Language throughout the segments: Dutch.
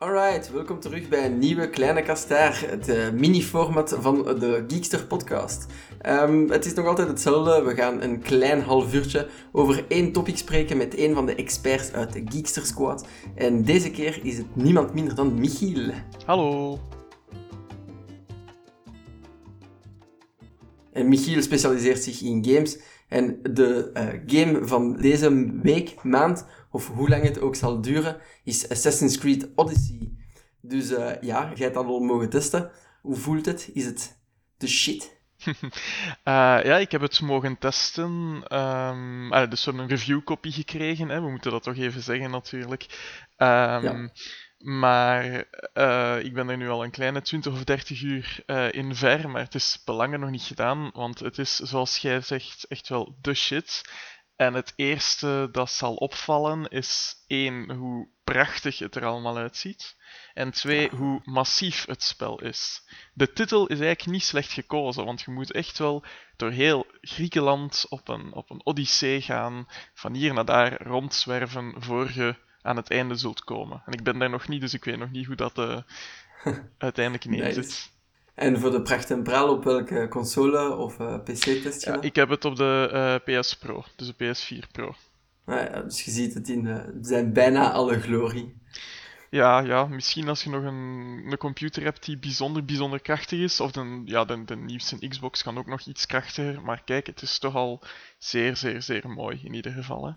Alright, welkom terug bij een nieuwe Kleine Kastaar, het uh, mini-format van de Geekster podcast. Um, het is nog altijd hetzelfde, we gaan een klein half uurtje over één topic spreken met een van de experts uit de Geekster Squad. En deze keer is het niemand minder dan Michiel. Hallo. En Michiel specialiseert zich in games en de uh, game van deze week, maand, of hoe lang het ook zal duren, is Assassin's Creed Odyssey. Dus uh, ja, jij hebt dat al mogen testen. Hoe voelt het? Is het de shit? uh, ja, ik heb het mogen testen. Um, dus we hebben een reviewkopie gekregen. Hè. We moeten dat toch even zeggen, natuurlijk. Um, ja. Maar uh, ik ben er nu al een kleine 20 of 30 uur uh, in ver, maar het is belangen nog niet gedaan, want het is, zoals jij zegt, echt wel de shit. En het eerste dat zal opvallen is één, hoe prachtig het er allemaal uitziet. En twee, hoe massief het spel is. De titel is eigenlijk niet slecht gekozen, want je moet echt wel door heel Griekenland op een, op een odyssee gaan, van hier naar daar rondzwerven voor je aan het einde zult komen. En ik ben daar nog niet, dus ik weet nog niet hoe dat uh, uiteindelijk neerzit. Nice. En voor de pracht en praal, op welke console of uh, PC test je ja, Ik heb het op de uh, PS Pro, dus de PS4 Pro. Ah, ja, dus je ziet het in uh, zijn bijna alle glorie. Ja, ja, misschien als je nog een, een computer hebt die bijzonder, bijzonder krachtig is, of de, ja, de, de nieuwste Xbox kan ook nog iets krachtiger, maar kijk, het is toch al zeer, zeer, zeer mooi in ieder geval. Hè.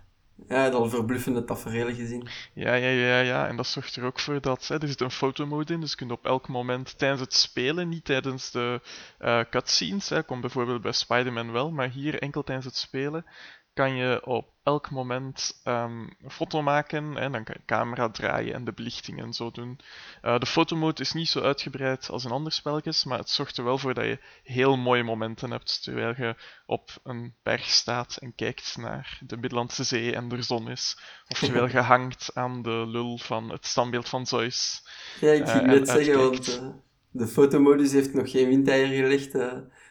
Ja, al verbluffende tafereelen gezien. Ja, ja, ja, ja. En dat zorgt er ook voor dat hè, er zit een fotomode in, dus je kunt op elk moment tijdens het spelen, niet tijdens de uh, cutscenes, hè, komt bijvoorbeeld bij Spider-Man wel, maar hier enkel tijdens het spelen, kan je op elk moment um, een foto maken en dan kan je camera draaien en de belichting en zo doen. Uh, de fotomode is niet zo uitgebreid als in andere spelletjes, maar het zorgt er wel voor dat je heel mooie momenten hebt terwijl je op een berg staat en kijkt naar de Middellandse Zee en er zon is. Of terwijl je hangt aan de lul van het standbeeld van Zeus. Ja, ik ging uh, net zeggen, want uh, de fotomodus heeft nog geen windeier gelegd.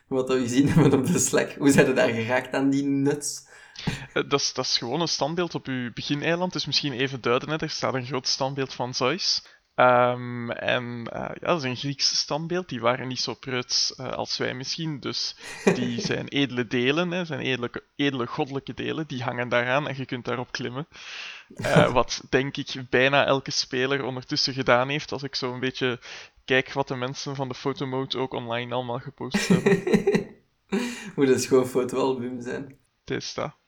wat we gezien hebben op de Slack. Hoe zijn er daar geraakt aan die nuts? Eh, dat is, dat is gewoon een standbeeld op uw begineiland, dus misschien even duiden. Hè. Er staat een groot standbeeld van Zeus. Um, en uh, ja, dat is een Grieks standbeeld. Die waren niet zo preuts uh, als wij misschien. Dus die zijn edele delen, hè, zijn edele, edele goddelijke delen. Die hangen daaraan en je kunt daarop klimmen. Uh, wat denk ik bijna elke speler ondertussen gedaan heeft. Als ik zo een beetje kijk wat de mensen van de fotomode ook online allemaal gepost hebben. Moet een schoon fotoalbum zijn. Het is dat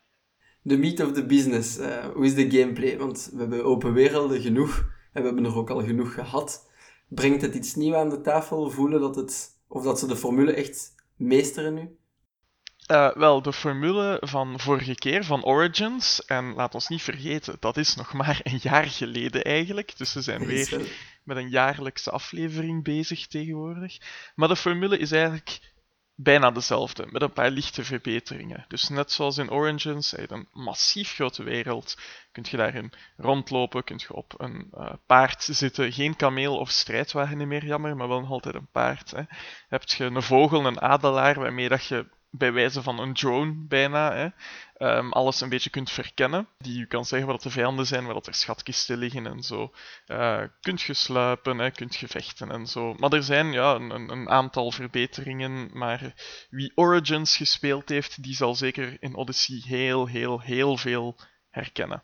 de meat of the business. Uh, hoe is de gameplay? Want we hebben open werelden genoeg en we hebben er ook al genoeg gehad. Brengt het iets nieuws aan de tafel? Voelen dat het, of dat ze de formule echt meesteren nu? Uh, wel, de formule van vorige keer, van Origins, en laat ons niet vergeten, dat is nog maar een jaar geleden eigenlijk. Dus we zijn weer met een jaarlijkse aflevering bezig tegenwoordig. Maar de formule is eigenlijk bijna dezelfde, met een paar lichte verbeteringen. Dus net zoals in Origins, je een massief grote wereld. Kunt je daarin rondlopen, kunt je op een uh, paard zitten. Geen kameel of strijdwagen meer, jammer, maar wel nog altijd een paard. Heb je een vogel, een adelaar, waarmee dat je bij wijze van een drone bijna, hè, um, alles een beetje kunt verkennen. Die je kan zeggen wat de vijanden zijn, waar dat er schatkisten liggen en zo. Uh, kunt je sluipen, hè, kunt je vechten en zo. Maar er zijn ja, een, een, aantal verbeteringen, maar wie Origins gespeeld heeft, die zal zeker in Odyssey heel, heel, heel veel herkennen.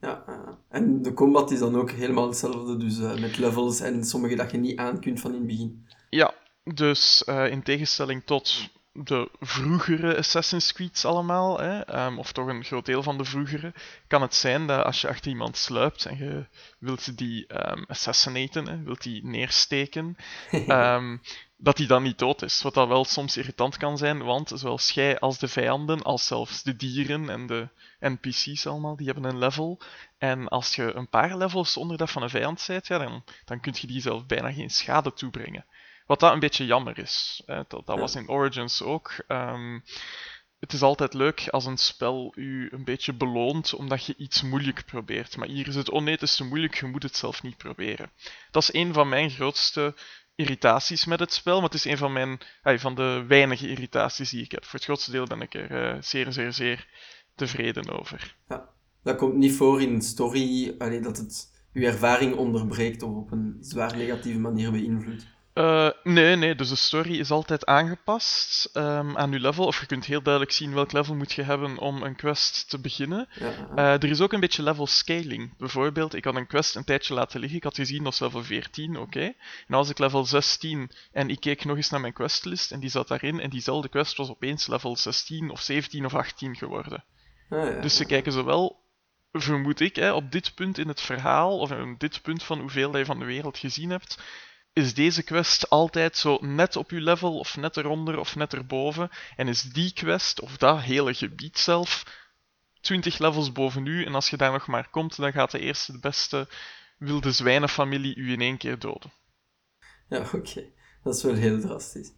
Ja, en de combat is dan ook helemaal hetzelfde, dus uh, met levels en sommige dat je niet aan kunt van in het begin. Ja, dus in tegenstelling tot de vroegere Assassin's Creed's allemaal, hè, um, of toch een groot deel van de vroegere, kan het zijn dat als je achter iemand sluipt en je wilt die um, assassinaten, hè, wilt die neersteken, um, dat die dan niet dood is. Wat dat wel soms irritant kan zijn, want zowel jij als de vijanden, als zelfs de dieren en de NPC's allemaal, die hebben een level. En als je een paar levels onder dat van een vijand bent, ja, dan, dan kun je die zelf bijna geen schade toebrengen. Wat dat een beetje jammer is. Hè. Dat, dat was in Origins ook. Um, het is altijd leuk als een spel u een beetje beloont omdat je iets moeilijk probeert. Maar hier is het, oh is te moeilijk, je moet het zelf niet proberen. Dat is een van mijn grootste irritaties met het spel, maar het is een van, mijn, van de weinige irritaties die ik heb. Voor het grootste deel ben ik er uh, zeer, zeer, zeer tevreden over. Ja, dat komt niet voor in story, allee, dat het uw ervaring onderbreekt of op een zwaar negatieve manier beïnvloedt. Uh, nee, nee, dus de story is altijd aangepast um, aan je level. Of je kunt heel duidelijk zien welk level moet je hebben om een quest te beginnen. Ja. Uh, er is ook een beetje level scaling. Bijvoorbeeld, ik had een quest een tijdje laten liggen. Ik had gezien dat was level 14, oké. Okay. En als ik level 16 en ik keek nog eens naar mijn questlist en die zat daarin en diezelfde quest was opeens level 16 of 17 of 18 geworden. Ah, ja, dus ze kijken zowel vermoed ik, hè, op dit punt in het verhaal, of op dit punt van hoeveel je van de wereld gezien hebt, is deze quest altijd zo net op je level, of net eronder, of net erboven. En is die quest, of dat hele gebied zelf, 20 levels boven u. En als je daar nog maar komt, dan gaat de eerste, de beste wilde zwijnenfamilie u in één keer doden. Ja, oké. Dat is wel heel drastisch.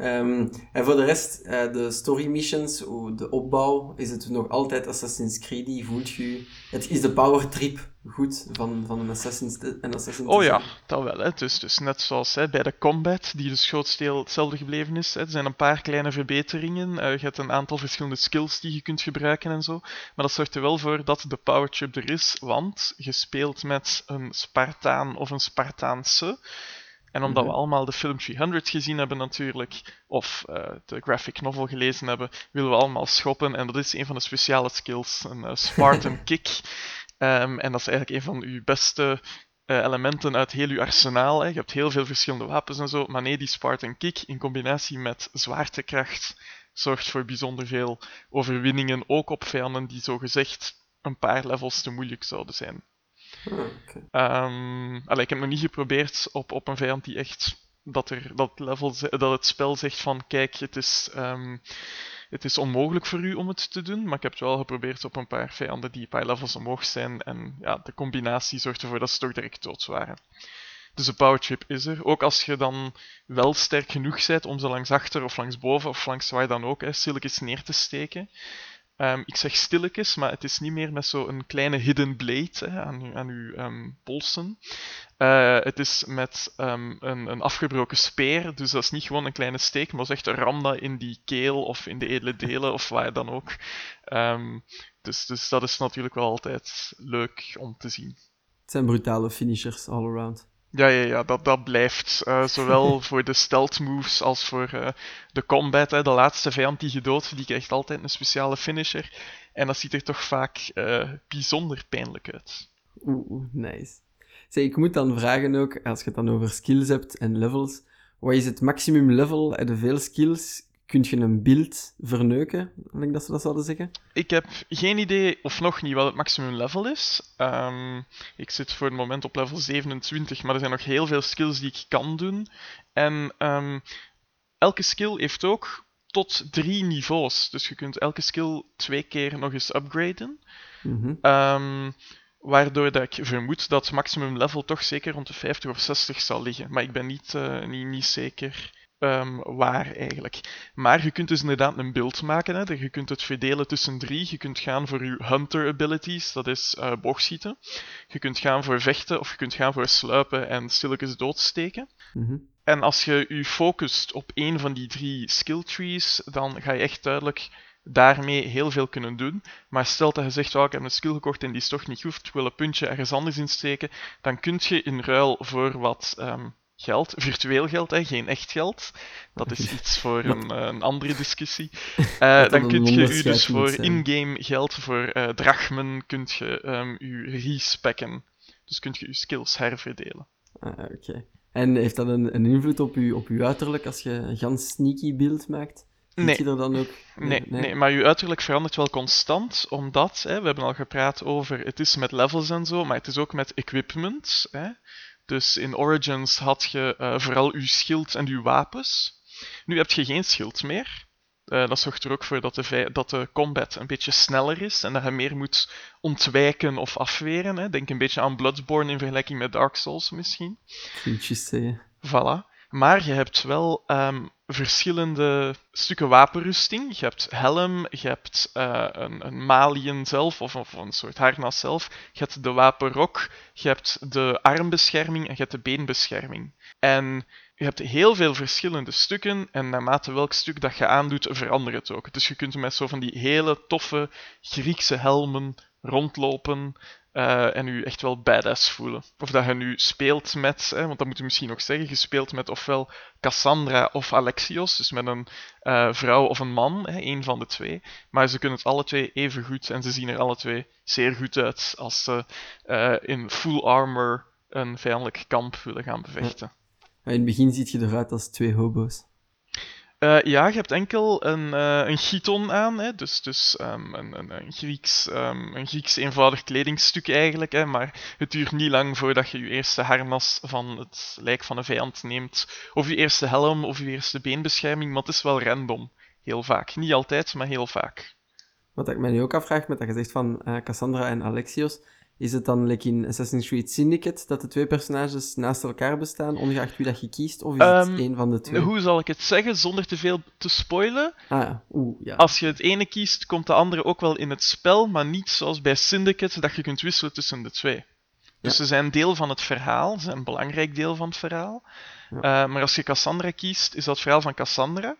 Um, en voor de rest, uh, de story missions, de opbouw, is het nog altijd Assassin's Creed. Voelt je, het is de power trip goed van, van een Assassin's, een Assassin's Oh ja, dat wel. Hè. Dus, dus net zoals hè, bij de combat, die dus grootsteel hetzelfde gebleven is. Hè. Er zijn een paar kleine verbeteringen. Uh, je hebt een aantal verschillende skills die je kunt gebruiken en zo. Maar dat zorgt er wel voor dat de power trip er is, want je speelt met een Spartaan of een Spartaanse. En omdat we mhm. allemaal de film 300 gezien hebben natuurlijk, of uh, de graphic novel gelezen hebben, willen we allemaal schoppen. En dat is een van de speciale skills, een uh, Spartan kick. Um, en dat is eigenlijk een van uw beste uh, elementen uit heel uw arsenaal. Hè. Je hebt heel veel verschillende wapens en zo, maar nee, die Spartan kick in combinatie met zwaartekracht zorgt voor bijzonder veel overwinningen, ook op vijanden die zogezegd een paar levels te moeilijk zouden zijn. Ah, um, ik heb nog niet geprobeerd op, op een vijand die echt dat, er, dat, level, dat het spel zegt van kijk, het is, um, het is onmogelijk voor u om het te doen. Maar ik heb het wel geprobeerd op een paar vijanden die een paar levels omhoog zijn. En ja, de combinatie zorgt ervoor dat ze toch direct dood waren. Dus de power chip is er. Ook als je dan wel sterk genoeg bent om ze langs achter of langs boven of langs waar dan ook, hè, neer te steken. Um, ik zeg stilletjes, maar het is niet meer met zo'n kleine hidden blade hè, aan, aan uw um, polsen. Uh, het is met um, een, een, afgebroken speer, dus dat is niet gewoon een kleine steek, maar is echt een ramda in die keel of in de edele delen of waar dan ook. dus, dus dat is natuurlijk wel altijd leuk om te zien. Het zijn brutale finishers all around. Ja, ja, ja dat, dat blijft. Uh, zowel voor de stealth moves als voor uh, de combat. Hè. De laatste vijand die gedood, die krijgt altijd een speciale finisher. En dat ziet er toch vaak uh, bijzonder pijnlijk uit. Oeh, nice. Zeg, ik moet dan vragen ook, als je het dan over skills hebt en levels, wat is het maximum level? Heb je veel skills? Kun je een beeld verneuken, denk ik dat ze dat zouden zeggen? Ik heb geen idee, of nog niet, wat het maximum level is. Um, ik zit voor het moment op level 27, maar er zijn nog heel veel skills die ik kan doen. En um, elke skill heeft ook tot drie niveaus. Dus je kunt elke skill twee keer nog eens upgraden. Mm um, waardoor dat ik vermoed dat het maximum level toch zeker rond de 50 of 60 zal liggen. Maar ik ben niet, uh, niet, niet zeker. Um, waar eigenlijk. Maar je kunt dus inderdaad een beeld maken. Hè. Je kunt het verdelen tussen drie. Je kunt gaan voor je hunter abilities, dat is uh, boogschieten. Je kunt gaan voor vechten of je kunt gaan voor sluipen en stilletjes doodsteken. Mm En als je je focust op één van die drie skill trees, dan ga je echt duidelijk daarmee heel veel kunnen doen. Maar stel dat je zegt, oh, ik heb een skill gekocht en die is toch niet goed, ik wil een puntje ergens anders insteken, dan kun je in ruil voor wat um, geld, virtueel geld, hè, geen echt geld. Dat is iets voor een, eh, een andere discussie. Uh, dan kun je u dus voor in-game geld, voor uh, drachmen, kunt je um, u respecken. Dus kunt je uw skills herverdelen. Ah, oké. En heeft dat een, een invloed op je op uw uiterlijk als je een ganz sneaky beeld maakt? Nee. Je er dan ook... Nee, nee, nee, maar je uiterlijk verandert wel constant, omdat, hè, we hebben al gepraat over, het is met levels en zo, maar het is ook met equipment. Hè. Dus in Origins had je uh, vooral je schild en je wapens. Nu heb je geen schild meer. Uh, dat zorgt er ook voor dat de, dat de combat een beetje sneller is en dat je meer moet ontwijken of afweren. Hè. Denk een beetje aan Bloodborne in vergelijking met Dark Souls misschien. Kuntjes zeggen. Voilà. Maar je hebt wel um, verschillende stukken wapenrusting. Je hebt helm, je hebt uh, een, een malien zelf, of, of, een soort harnas zelf. Je hebt de wapenrok, je hebt de armbescherming en je hebt de beenbescherming. En je hebt heel veel verschillende stukken en naarmate welk stuk dat je aandoet, verandert het ook. Dus je kunt met zo van die hele toffe Griekse helmen rondlopen eh, en u echt wel badass voelen. Of dat je nu speelt met, hè, want dat moet je misschien nog zeggen, speelt met ofwel Cassandra of Alexios, dus met een uh, vrouw of een man, hè, een van de twee. Maar ze kunnen het alle twee even goed en ze zien er alle twee zeer goed uit als ze uh, in full armor een vijandelijk kamp willen gaan bevechten. In het begin ziet je eruit als twee hobo's. Uh, ja, je hebt enkel een, uh, een chiton aan, hè? dus, dus um, een, een, een, Grieks, um, een Grieks eenvoudig kledingstuk eigenlijk. Hè? Maar het duurt niet lang voordat je je eerste harnas van het lijk van een vijand neemt. Of je eerste helm of je eerste beenbescherming, maar het is wel random. Heel vaak. Niet altijd, maar heel vaak. Wat ik me nu ook afvraag met dat gezegd van uh, Cassandra en Alexios, is het dan like in Assassin's Creed Syndicate dat de twee personages naast elkaar bestaan, ongeacht wie dat je kiest? Of is um, het één van de twee? Hoe zal ik het zeggen zonder te veel te spoilen? Ah, oeh, ja. Als je het ene kiest, komt de andere ook wel in het spel, maar niet zoals bij Syndicate dat je kunt wisselen tussen de twee. Dus ja. ze zijn deel van het verhaal, ze zijn een belangrijk deel van het verhaal. Ja. Uh, maar als je Cassandra kiest, is dat het verhaal van Cassandra.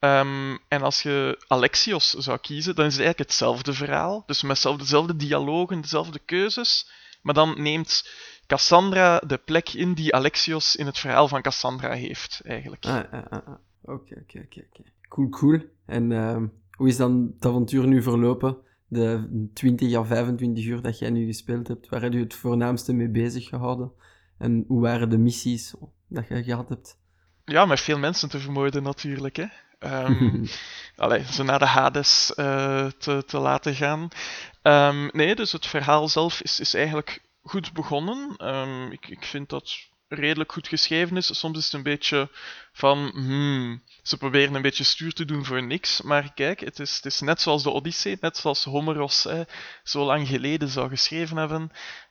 Um, en als je Alexios zou kiezen, dan is het eigenlijk hetzelfde verhaal. Dus met dezelfde dialogen, dezelfde keuzes. Maar dan neemt Cassandra de plek in die Alexios in het verhaal van Cassandra heeft, eigenlijk. Ah, ah, ah. Oké, oké, oké. Cool, cool. En uh, hoe is dan het avontuur nu verlopen? De 20 à 25 uur dat jij nu gespeeld hebt, waar heb je het voornaamste mee bezig gehouden? En hoe waren de missies dat je gehad hebt? Ja, met veel mensen te vermoorden natuurlijk, hè. Um, allee, ze naar de Hades uh, te, te, laten gaan. Um, nee, dus het verhaal zelf is, is eigenlijk goed begonnen. Um, ik, ik vind dat redelijk goed geschreven is. Soms is het een beetje van, hmm, ze proberen een beetje stuur te doen voor niks. Maar kijk, het is, het is net zoals de Odyssee, net zoals Homeros hè, zo lang geleden zou geschreven hebben.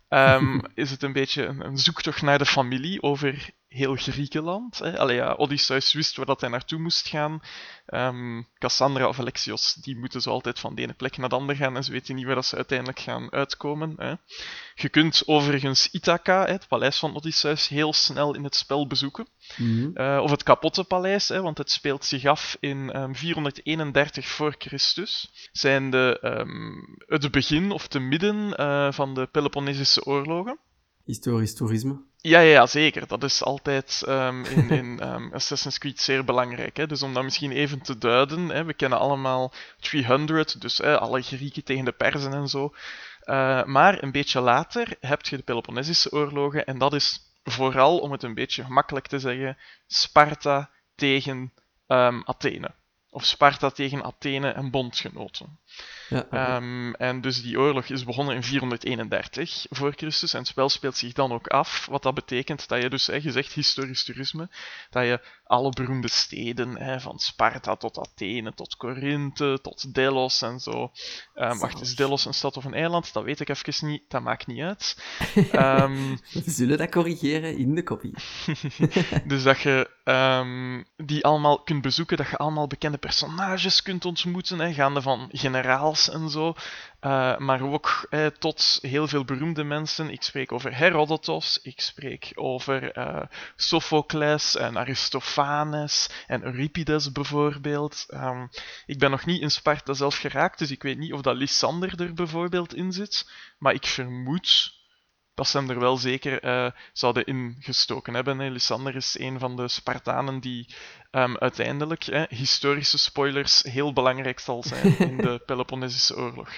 Um, is het een beetje een, een, zoektocht naar de familie over heel Griekenland. Hè. Allee, ja, Odysseus wist waar dat hij naartoe moest gaan. Um, Cassandra of Alexios, die moeten zo altijd van de ene plek naar de andere gaan en ze weten niet waar dat ze uiteindelijk gaan uitkomen. Hè. Je kunt overigens Ithaca, het paleis van Odysseus, heel snel in het spel bezoeken. Mm -hmm. uh, of het kapotte paleis, hè, want het speelt zich af in um, 431 voor Christus. Zijn de, um, het begin of te midden uh, van de Peloponnesische oorlogen. Historisch toerisme. Ja, ja, zeker. Dat is altijd um, in, in um, Assassin's Creed zeer belangrijk. Hè? Dus om dat misschien even te duiden, hè, we kennen allemaal 300, dus hè, alle Grieken tegen de Perzen en zo. Uh, maar een beetje later heb je de Peloponnesische oorlogen en dat is vooral, om het een beetje gemakkelijk te zeggen, Sparta tegen um, Athene. Of Sparta tegen Athene en bondgenoten. Ja, um, en dus die oorlog is begonnen in 431 voor Christus en het spel speelt zich dan ook af. Wat dat betekent dat je dus, hè, je zegt historisch toerisme, dat je alle beroemde steden, hè, van Sparta tot Athene, tot Korinthe, tot Delos en zo. Um, wacht, is Delos een stad of een eiland? Dat weet ik even niet, dat maakt niet uit. Um, We zullen dat corrigeren in de kopie. dus dat je die allemaal kunt bezoeken, dat je allemaal bekende personages kunt ontmoeten, hè, gaande van en zo. Uh, maar ook eh, tot heel veel beroemde mensen. Ik spreek over Herodotos, ik spreek over uh, Sophocles en Aristophanes en Euripides bijvoorbeeld. Um, ik ben nog niet in Sparta zelf geraakt, dus ik weet niet of dat Lysander er bijvoorbeeld in zit. Maar ik vermoed dat ze hem er wel zeker uh, zouden ingestoken hebben. Hè. Lysander is een van de Spartanen die um, uiteindelijk, hè, historische spoilers, heel belangrijk zal zijn in de Peloponnesische oorlog.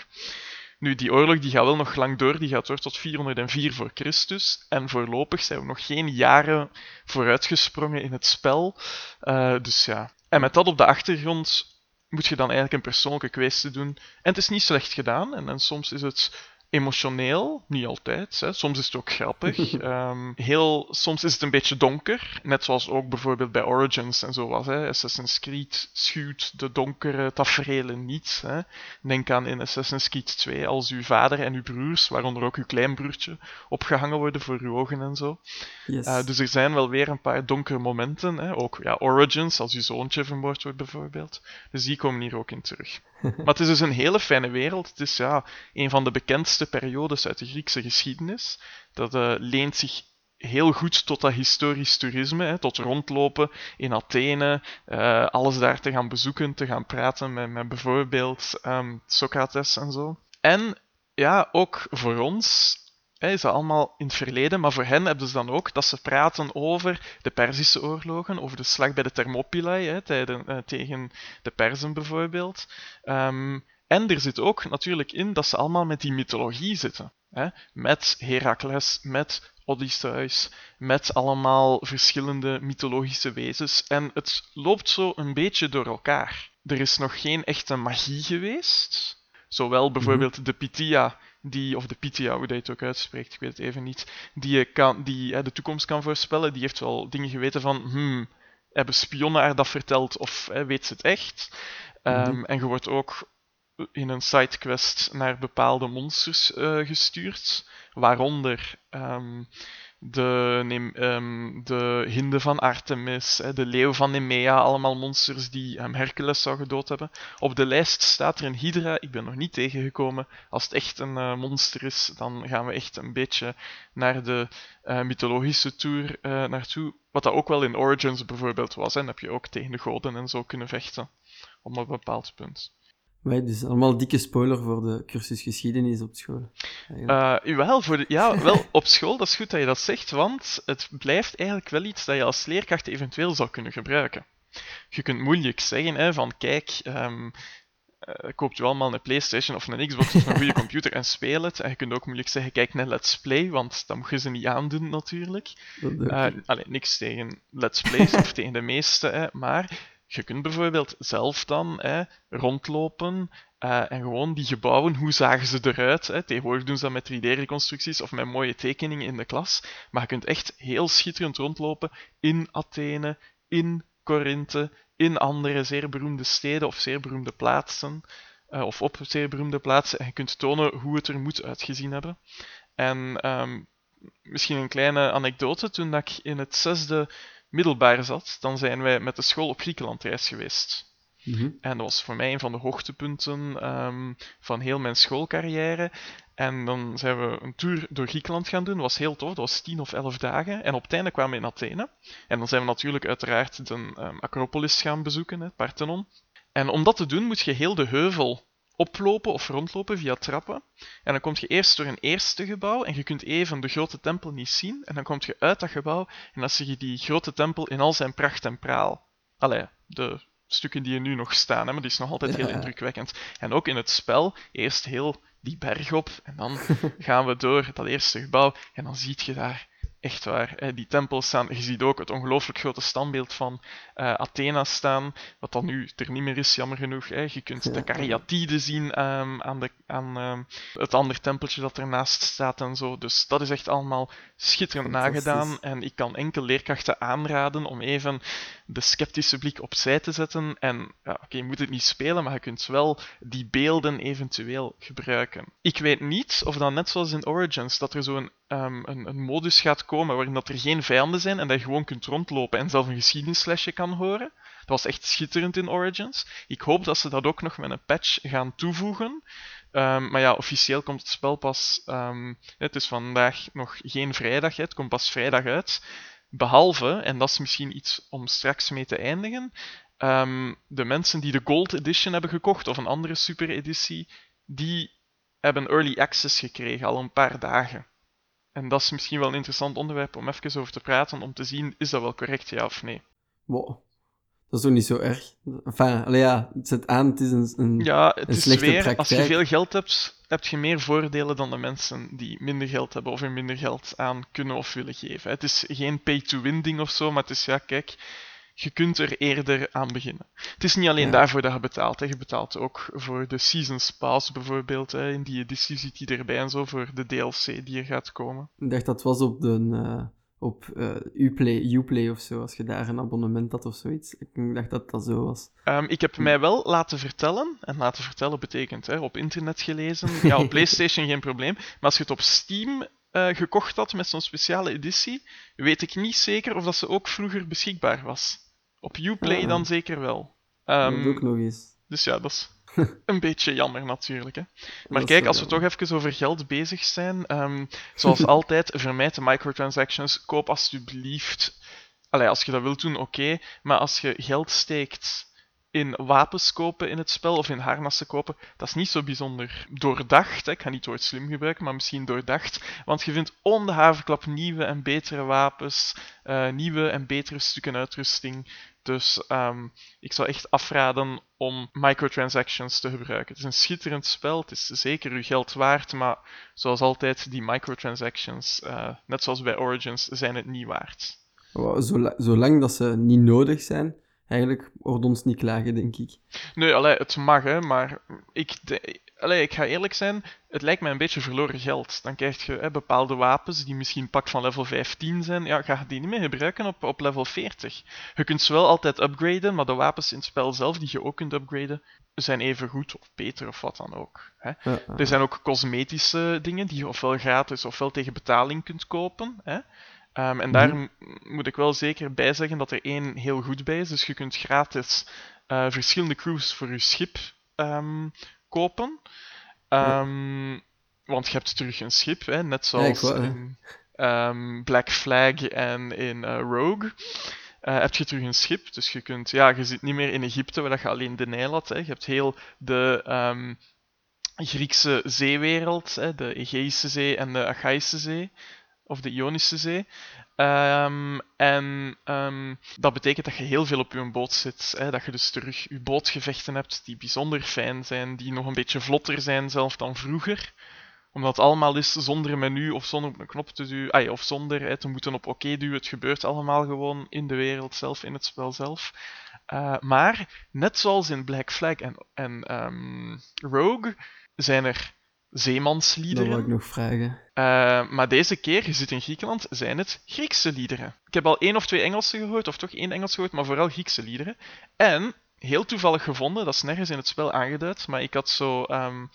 Nu, die oorlog die gaat wel nog lang door, die gaat door tot 404 voor Christus. En voorlopig zijn we nog geen jaren vooruitgesprongen in het spel. Uh, dus ja. En met dat op de achtergrond moet je dan eigenlijk een persoonlijke kwestie doen. En het is niet slecht gedaan. En, en soms is het emotioneel, niet altijd. Hè. Soms is het ook grappig. um, heel, soms is het een beetje donker, net zoals ook bijvoorbeeld bij Origins en zo was. Hè. Assassin's Creed schuwt de donkere tafereelen niet. Hè. Denk aan in Assassin's Creed 2 als uw vader en uw broers, waaronder ook uw kleinbroertje, opgehangen worden voor uw ogen en zo. Yes. Uh, dus er zijn wel weer een paar donkere momenten. Hè. Ook ja, Origins, als uw zoontje vermoord wordt bijvoorbeeld. Dus die komen hier ook in terug. maar het is dus een hele fijne wereld. Het is ja, een van de bekendste periodes uit de Griekse geschiedenis. Dat uh, leent zich heel goed tot dat historisch toerisme, hè, tot rondlopen in Athene, uh, alles daar te gaan bezoeken, te gaan praten met, met bijvoorbeeld um, Socrates en zo. En ja, ook voor ons hè, is dat allemaal in het verleden, maar voor hen hebben ze dan ook dat ze praten over de Perzische oorlogen, over de slag bij de Thermopylae hè, tijden, eh, tegen de Perzen bijvoorbeeld. Ehm, en er zit ook natuurlijk in dat ze allemaal met die mythologie zitten. Hè? Met Herakles, met Odysseus, met allemaal verschillende mythologische wezens. En het loopt zo een beetje door elkaar. Er is nog geen echte magie geweest. Zowel mhm. bijvoorbeeld de Pythia, die, of de Pythia, hoe dat je het ook uitspreekt, ik weet het even niet, die, kan, die de toekomst kan voorspellen. Die heeft wel dingen geweten van, hmm, hebben spionnen haar dat verteld of hè, weet ze het echt? Mhm. Ehm, en je wordt ook in een sidequest naar bepaalde monsters uh, gestuurd, waaronder um, de, um, de hinde van Artemis, de leeuw van Nemea, allemaal monsters die Hercules zou gedood hebben. Op de lijst staat er een Hydra, ik ben nog niet tegengekomen. Als het echt een uh, monster is, dan gaan we echt een beetje naar de uh, mythologische tour uh, naartoe. Wat dat ook wel in Origins bijvoorbeeld was, en heb je ook tegen de goden en zo kunnen vechten, op een bepaald punt. Wij, dus allemaal dikke spoiler voor de cursus geschiedenis op school. Uh, wel, voor de, ja, wel, op school, dat is goed dat je dat zegt, want het blijft eigenlijk wel iets dat je als leerkracht eventueel zou kunnen gebruiken. Je kunt moeilijk zeggen hè, van, kijk, um, uh, koopt u allemaal een Playstation of een Xbox of een goede computer en speel het. En je kunt ook moeilijk zeggen, kijk naar Let's Play, want dat moet je ze niet aandoen natuurlijk. Uh, alleen niks tegen Let's Plays of tegen de meeste, hè, maar je kunt bijvoorbeeld zelf dan hè, rondlopen uh, en gewoon die gebouwen, hoe zagen ze eruit? Hè? Tegenwoordig doen ze dat met 3D-reconstructies of met mooie tekeningen in de klas. Maar je kunt echt heel schitterend rondlopen in Athene, in Korinthe, in andere zeer beroemde steden of zeer beroemde plaatsen. Uh, of op zeer beroemde plaatsen. En je kunt tonen hoe het er moet uitgezien hebben. En um, misschien een kleine anekdote. Toen dat ik in het zesde middelbaar zat, dan zijn wij met de school op Griekenland reis geweest. Mhm. En dat was voor mij een van de hoogtepunten um, van heel mijn schoolcarrière. En dan zijn we een tour door Griekenland gaan doen. Dat was heel tof. Dat was tien of elf dagen. En op het einde kwamen we in Athene. En dan zijn we natuurlijk uiteraard de um, Acropolis gaan bezoeken, het Parthenon. En om dat te doen moet je heel de heuvel oplopen of rondlopen via trappen. En dan kom je eerst door een eerste gebouw en je kunt even de grote tempel niet zien. En dan kom je uit dat gebouw en dan zie je die grote tempel in al zijn pracht en praal. Allee, de stukken die er nu nog staan, hè, maar die is nog altijd heel indrukwekkend. En ook in het spel, eerst heel die berg op en dan gaan we door dat eerste gebouw en dan zie je daar Echt waar. Die tempels staan. Je ziet ook het ongelooflijk grote standbeeld van uh, Athena staan. Wat dan nu er niet meer is, jammer genoeg. Hè. Je kunt de Karyatide zien um, aan, de, aan um, het andere tempeltje dat ernaast staat en zo. Dus dat is echt allemaal schitterend nagedaan. En ik kan enkel leerkrachten aanraden om even de sceptische blik opzij te zetten. En ja, oké, je moet het niet spelen, maar je kunt wel die beelden eventueel gebruiken. Ik weet niet of dan net zoals in Origins, dat er zo'n um, een, een, modus gaat komen waarin dat er geen vijanden zijn en dat je gewoon kunt rondlopen en zelf een geschiedenislesje kan horen. Dat was echt schitterend in Origins. Ik hoop dat ze dat ook nog met een patch gaan toevoegen. Um, maar ja, officieel komt het spel pas. Um, het is vandaag nog geen vrijdag, het komt pas vrijdag uit. Behalve, en dat is misschien iets om straks mee te eindigen, um, de mensen die de Gold Edition hebben gekocht of een andere super editie, die hebben early access gekregen al een paar dagen. En dat is misschien wel een interessant onderwerp om even over te praten, om te zien, is dat wel correct, ja of nee? Wow. Dat is toch niet zo erg? Enfin, ja, het zet aan, het is een, een Ja, het is weer, als je veel geld hebt, heb je meer voordelen dan de mensen die minder geld hebben of er minder geld aan kunnen of willen geven. Het is geen pay-to-win ding of zo, maar het is, ja, kijk, je kunt er eerder aan beginnen. Het is niet alleen daarvoor dat je betaalt. Hè. Je betaalt ook voor de Seasons Pass bijvoorbeeld. Hè. In die editie zit die erbij en zo voor de DLC die er gaat komen. Ik dacht dat was op de... Uh op uh, Uplay, Uplay of zo, als je daar een abonnement had of zoiets. Ik dacht dat dat zo was. Um, ik heb mij wel laten vertellen, en laten vertellen betekent hè, op internet gelezen, ja, op PlayStation geen probleem, maar als je het op Steam uh, gekocht had met zo'n speciale editie, weet ik niet zeker of dat ze ook vroeger beschikbaar was. Op Uplay ah. dan zeker wel. Um, dat ook nog eens. Dus ja, dat is een beetje jammer natuurlijk. Hè. Maar kijk, als we toch even over geld bezig zijn, um, zoals altijd, vermijd de microtransactions. Koop alsjeblieft. Allee, als je dat wilt doen, oké. maar als je geld steekt in wapens kopen in het spel of in harnassen kopen, dat is niet zo bijzonder doordacht. Hè. Ik ga niet het woord slim gebruiken, maar misschien doordacht. Want je vindt om de havenklap nieuwe en betere wapens, uh, nieuwe en betere stukken uitrusting. Dus um, ik zou echt afraden om microtransactions te gebruiken. Het is een schitterend spel, het is zeker uw geld waard, maar zoals altijd, die microtransactions, uh, net zoals bij Origins, zijn het niet waard. Zolang dat ze niet nodig zijn, eigenlijk wordt ons niet klagen, denk ik. Nee, allee, het mag, hè, maar ik, allee, ik ga eerlijk zijn, het lijkt mij een beetje verloren geld. Dan krijg je hè, bepaalde wapens die misschien pak van level 15 zijn. Ja, ga je die niet meer gebruiken op, op level 40. Je kunt ze wel altijd upgraden, maar de wapens in het spel zelf die je ook kunt upgraden, zijn even goed of beter of wat dan ook. Hè. Er zijn ook cosmetische dingen die je ofwel gratis ofwel tegen betaling kunt kopen. Hè. Um, en daar mhm. moet ik wel zeker bij zeggen dat er één heel goed bij is. Dus je kunt gratis uh, verschillende crews voor je schip um, kopen. Um, Want je hebt terug een schip, hè, net zoals in Black Flag en in uh, Rogue. Uh, heb je terug een schip, dus je kunt, ja, je zit niet meer in Egypte waar je alleen de Nijl had. Hè. Je hebt heel de Griekse zeewereld, hè, de Egeïsche Zee en de Achaïsche Zee of de Ionische Zee. Um, en um, dat betekent dat je heel veel op je boot zit. Hè? Dat je dus terug je bootgevechten hebt die bijzonder fijn zijn, die nog een beetje vlotter zijn zelf dan vroeger. Omdat het allemaal is zonder menu of zonder op een knop te duwen, of zonder hè, te moeten op oké duwen. Het gebeurt allemaal gewoon in de wereld zelf, in het spel zelf. Uh, maar net zoals in Black Flag en, en um, Rogue zijn er zeemansliederen. Dat wil ik nog vragen. Uh, maar deze keer, je zit in Griekenland, zijn het Griekse liederen. Ik heb al één of twee Engelse gehoord, of toch één Engels gehoord, maar vooral Griekse liederen. En, heel toevallig gevonden, dat is nergens in het spel aangeduid, maar ik had zo um,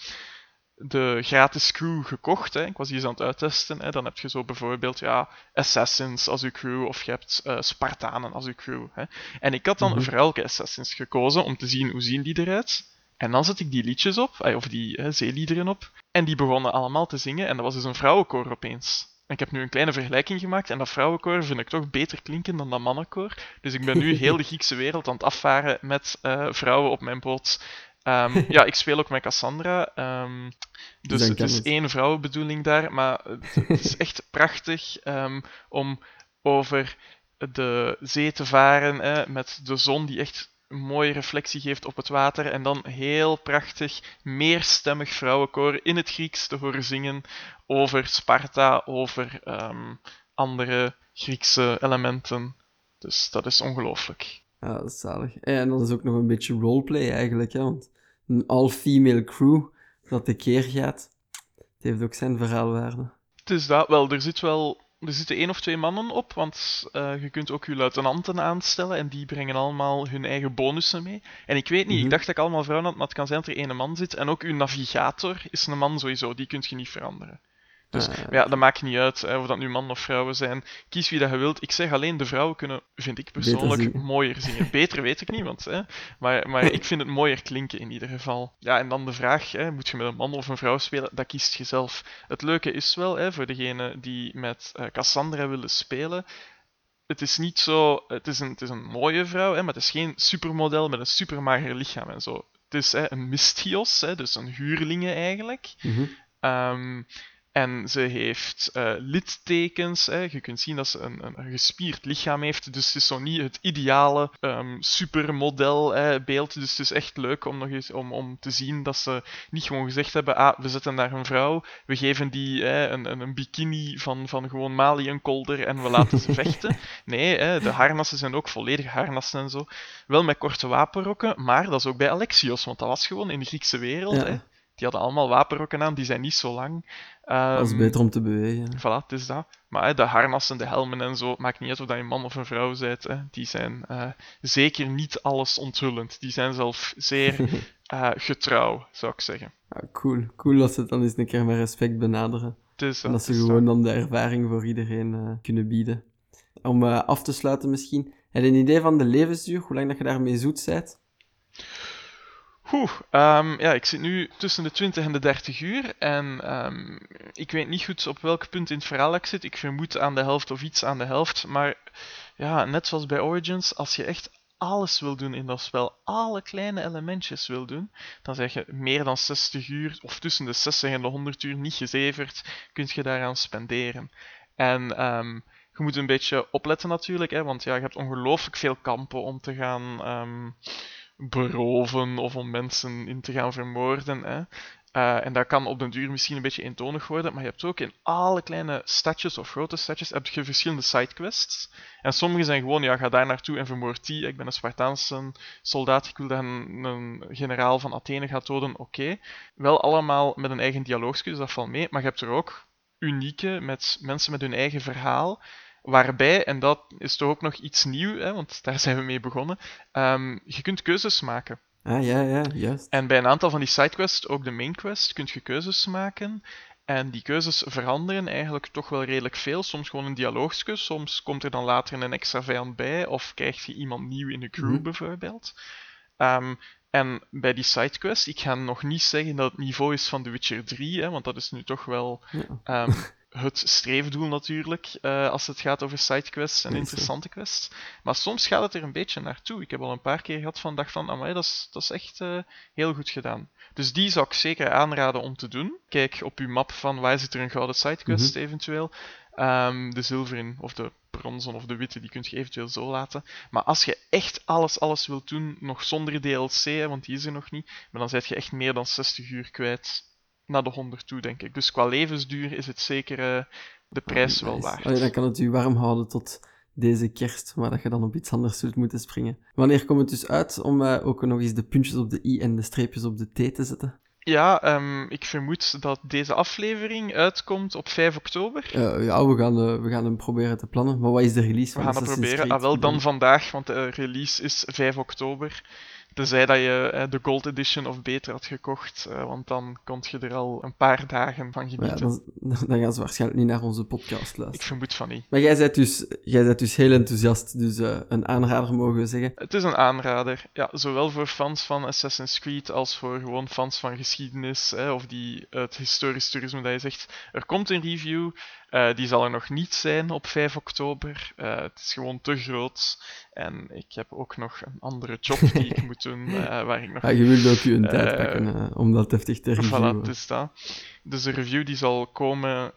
de gratis crew gekocht. Hè. Ik was hier aan het uittesten. Hè. Dan heb je zo bijvoorbeeld ja, Assassins als uw crew, of je hebt uh, Spartanen als uw crew. Hè. En ik had dan mm -hmm. voor elke Assassins gekozen om te zien hoe zien die eruit. En dan zet ik die liedjes op, of die hè, zeeliederen op. En die begonnen allemaal te zingen. En dat was dus een vrouwenkoor opeens. En ik heb nu een kleine vergelijking gemaakt. En dat vrouwenkoor vind ik toch beter klinken dan dat mannenkoor. Dus ik ben nu heel de Griekse wereld aan het afvaren met uh, vrouwen op mijn boot. Um, ja, ik speel ook met Cassandra. Um, dus het is één vrouwenbedoeling daar. Maar het is echt prachtig um, om over de zee te varen hè, met de zon die echt mooie reflectie geeft op het water en dan heel prachtig, meerstemmig vrouwenkoor in het Grieks te horen zingen over Sparta, over um, andere Griekse elementen. Dus dat is ongelooflijk. Ja, dat is zalig. En dat is ook nog een beetje roleplay eigenlijk, hè? want een all-female crew dat tekeer gaat, het heeft ook zijn verhaalwaarde. Het is dat wel, er zit wel er zitten één of twee mannen op, want uh, je kunt ook je luitenanten aanstellen en die brengen allemaal hun eigen bonussen mee. En ik weet niet, ik mhm. dacht dat ik allemaal vrouwen had, maar het kan zijn dat er één man zit. En ook uw navigator is een man sowieso, die kun je niet veranderen. Dus uh, ja, dat maakt niet uit hè, of dat nu mannen of vrouwen zijn. Kies wie dat je wilt. Ik zeg alleen, de vrouwen kunnen, vind ik persoonlijk, mooier zingen. Beter weet ik niet, want, hè, maar, maar ik vind het mooier klinken in ieder geval. Ja, en dan de vraag, hè, moet je met een man of een vrouw spelen? Dat kiest je zelf. Het leuke is wel, hè, voor degene die met uh, Cassandra willen spelen, het is niet zo. Het is een, het is een mooie vrouw, hè, maar het is geen supermodel met een supermager lichaam en zo. Het is hè, een Mystios, hè, dus een huurlinge eigenlijk. Mm -hmm. um, en ze heeft uh, littekens. Hè. Je kunt zien dat ze een, een, gespierd lichaam heeft. Dus het is zo niet het ideale um, supermodel hè, beeld. Dus het is echt leuk om, nog eens, om, om te zien dat ze niet gewoon gezegd hebben: ah, we zetten daar een vrouw. We geven die hè, een, een, een, bikini van, van gewoon maliënkolder en we laten ze vechten. Nee, hè, de harnassen zijn ook volledige harnassen en zo. Wel met korte wapenrokken, maar dat is ook bij Alexios, want dat was gewoon in de Griekse wereld. Ja. Hè. Die hadden allemaal wapenrokken aan, die zijn niet zo lang. Um, dat is beter om te bewegen. Voilà, het is dat. Maar hè, de harnassen, de helmen en zo, maakt niet uit of dat je een man of een vrouw bent. Hè. Die zijn uh, zeker niet alles onthullend. Die zijn zelf zeer uh, getrouw, zou ik zeggen. Ah, cool. Cool dat ze het dan eens een keer met respect benaderen. Dat, en dat ze gewoon dan de ervaring voor iedereen uh, kunnen bieden. Om af te sluiten misschien. Heb je een idee van de levensduur? Hoe lang dat je daarmee zoet bent? Oeh, um, ja, ik zit nu tussen de 20 en de 30 uur en um, ik weet niet goed op welk punt in het verhaal ik zit. Ik vermoed aan de helft of iets aan de helft, maar ja, net zoals bij Origins, als je echt alles wil doen in dat spel, alle kleine elementjes wil doen, dan zeg je meer dan 60 uur, of tussen de 60 en de 100 uur niet gezeverd, kun je daaraan spenderen. En ehm, je moet een beetje opletten natuurlijk, hè, want ja, je hebt ongelooflijk veel kampen om te gaan ehm, beroven of om mensen in te gaan vermoorden. Hè. Uh, en dat kan op den duur misschien een beetje eentonig worden, maar je hebt ook in alle kleine stadjes of grote stadjes heb je verschillende sidequests. En sommige zijn gewoon, ja, ga daar naartoe en vermoord die. Ik ben een Spartaanse soldaat, ik wil dat een, een generaal van Athene gaat doden, oké. Wel allemaal met een eigen dialoogje, dus dat valt mee. Maar je hebt er ook unieke, met mensen met hun eigen verhaal, waarbij, en dat is toch ook nog iets nieuw, hè, want daar zijn we mee begonnen, um, je kunt keuzes maken. Ah, ja, ja, juist. En bij een aantal van die sidequests, ook de main quest, kun je keuzes maken. En die keuzes veranderen eigenlijk toch wel redelijk veel. Soms gewoon een dialoogje, soms komt er dan later een extra vijand bij, of krijg je iemand nieuw in de crew mhm. bijvoorbeeld. Um, en bij die sidequest, ik ga nog niet zeggen dat het niveau is van The Witcher 3, hè, want dat is nu toch wel ja. um, het streefdoel natuurlijk, uh, als het gaat over sidequests en interessante quests. Maar soms gaat het er een beetje naartoe. Ik heb al een paar keer gehad van dacht van, amai, dat is, dat is echt uh, heel goed gedaan. Dus die zou ik zeker aanraden om te doen. Kijk op uw map van waar zit er een gouden sidequest mm eventueel. Um, de zilveren of de bronzen of de witte, die kun je eventueel zo laten. Maar als je echt alles, alles wilt doen, nog zonder DLC, want die is er nog niet, maar dan zet je echt meer dan 60 uur kwijt naar de 100 toe, denk ik. Dus qua levensduur is het zeker uh, de prijs wel waard. Oh, dan kan het u warm houden tot deze kerst, maar dat je dan op iets anders zult moeten springen. Wanneer komt het dus uit om uh, ook nog eens de puntjes op de i en de streepjes op de t te zetten? Ja, um, ik vermoed dat deze aflevering uitkomt op 5 oktober. Uh, ja, we gaan, uh, we gaan hem proberen te plannen. Maar wat is de release van We gaan het proberen. Ah, wel dan vandaag, want de release is 5 oktober. Tenzij dat je eh, de Gold Edition of beter had gekocht, uh, want dan kon je er al een paar dagen van genieten. Ja, dan, dan, gaan ze waarschijnlijk niet naar onze podcast luisteren. Ik vermoed van niet. Maar jij bent dus, jij bent dus heel enthousiast, dus uh, een aanrader mogen we zeggen? Het is een aanrader, ja. Zowel voor fans van Assassin's Creed als voor gewoon fans van geschiedenis, of die het historisch toerisme dat je zegt. Er komt een review, uh, die zal er nog niet zijn op 5 oktober. Uh, het is gewoon te groot. En ik heb ook nog een andere job die ik moet doen, uh, waar ik nog... Ja, je wilt ook je een tijd pakken om dat heftig te reviewen. Voilà, dus dat. Dus de review die zal komen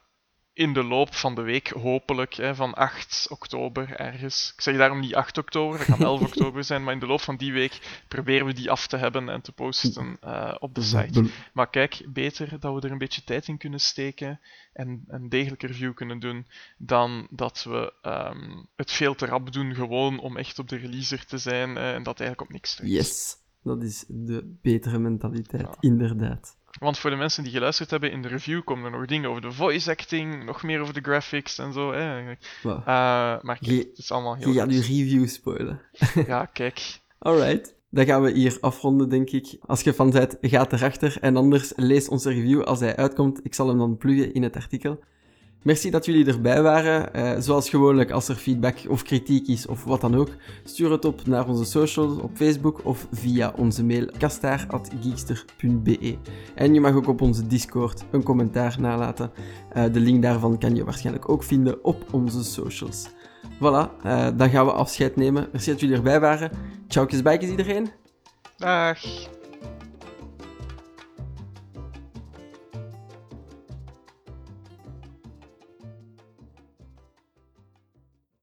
in de loop van de week, hopelijk, hè, van 8 oktober ergens. Ik zeg daarom niet 8 oktober, dat kan 11 oktober zijn, maar in de loop van die week proberen we die af te hebben en te posten uh, op de site. Maar kijk, beter dat we er een beetje tijd in kunnen steken en een degelijke review kunnen doen, dan dat we um, het veel te rap doen, gewoon om echt op de releaser te zijn uh, en dat eigenlijk op niks te Yes, dat is de betere mentaliteit, ja. inderdaad. Want voor de mensen die geluisterd hebben in de review komen er nog dingen over de voice acting, nog meer over de graphics en zo. Hè. Wow. Uh, maar kijk, het is allemaal heel Je gaat je review spoilen. ja, kijk. Alright. Dan gaan we hier afronden, denk ik. Als je fan bent, ga erachter. En anders lees onze review als hij uitkomt. Ik zal hem dan pluggen in het artikel. Merci dat jullie erbij waren. Uh, zoals gewoonlijk, als er feedback of kritiek is of wat dan ook, stuur het op naar onze socials op Facebook of via onze mail kastaar.geekster.be. En je mag ook op onze Discord een commentaar nalaten. Uh, de link daarvan kan je waarschijnlijk ook vinden op onze socials. Voilà, uh, dan gaan we afscheid nemen. Merci dat jullie erbij waren. Ciao, bijkes iedereen. Dag.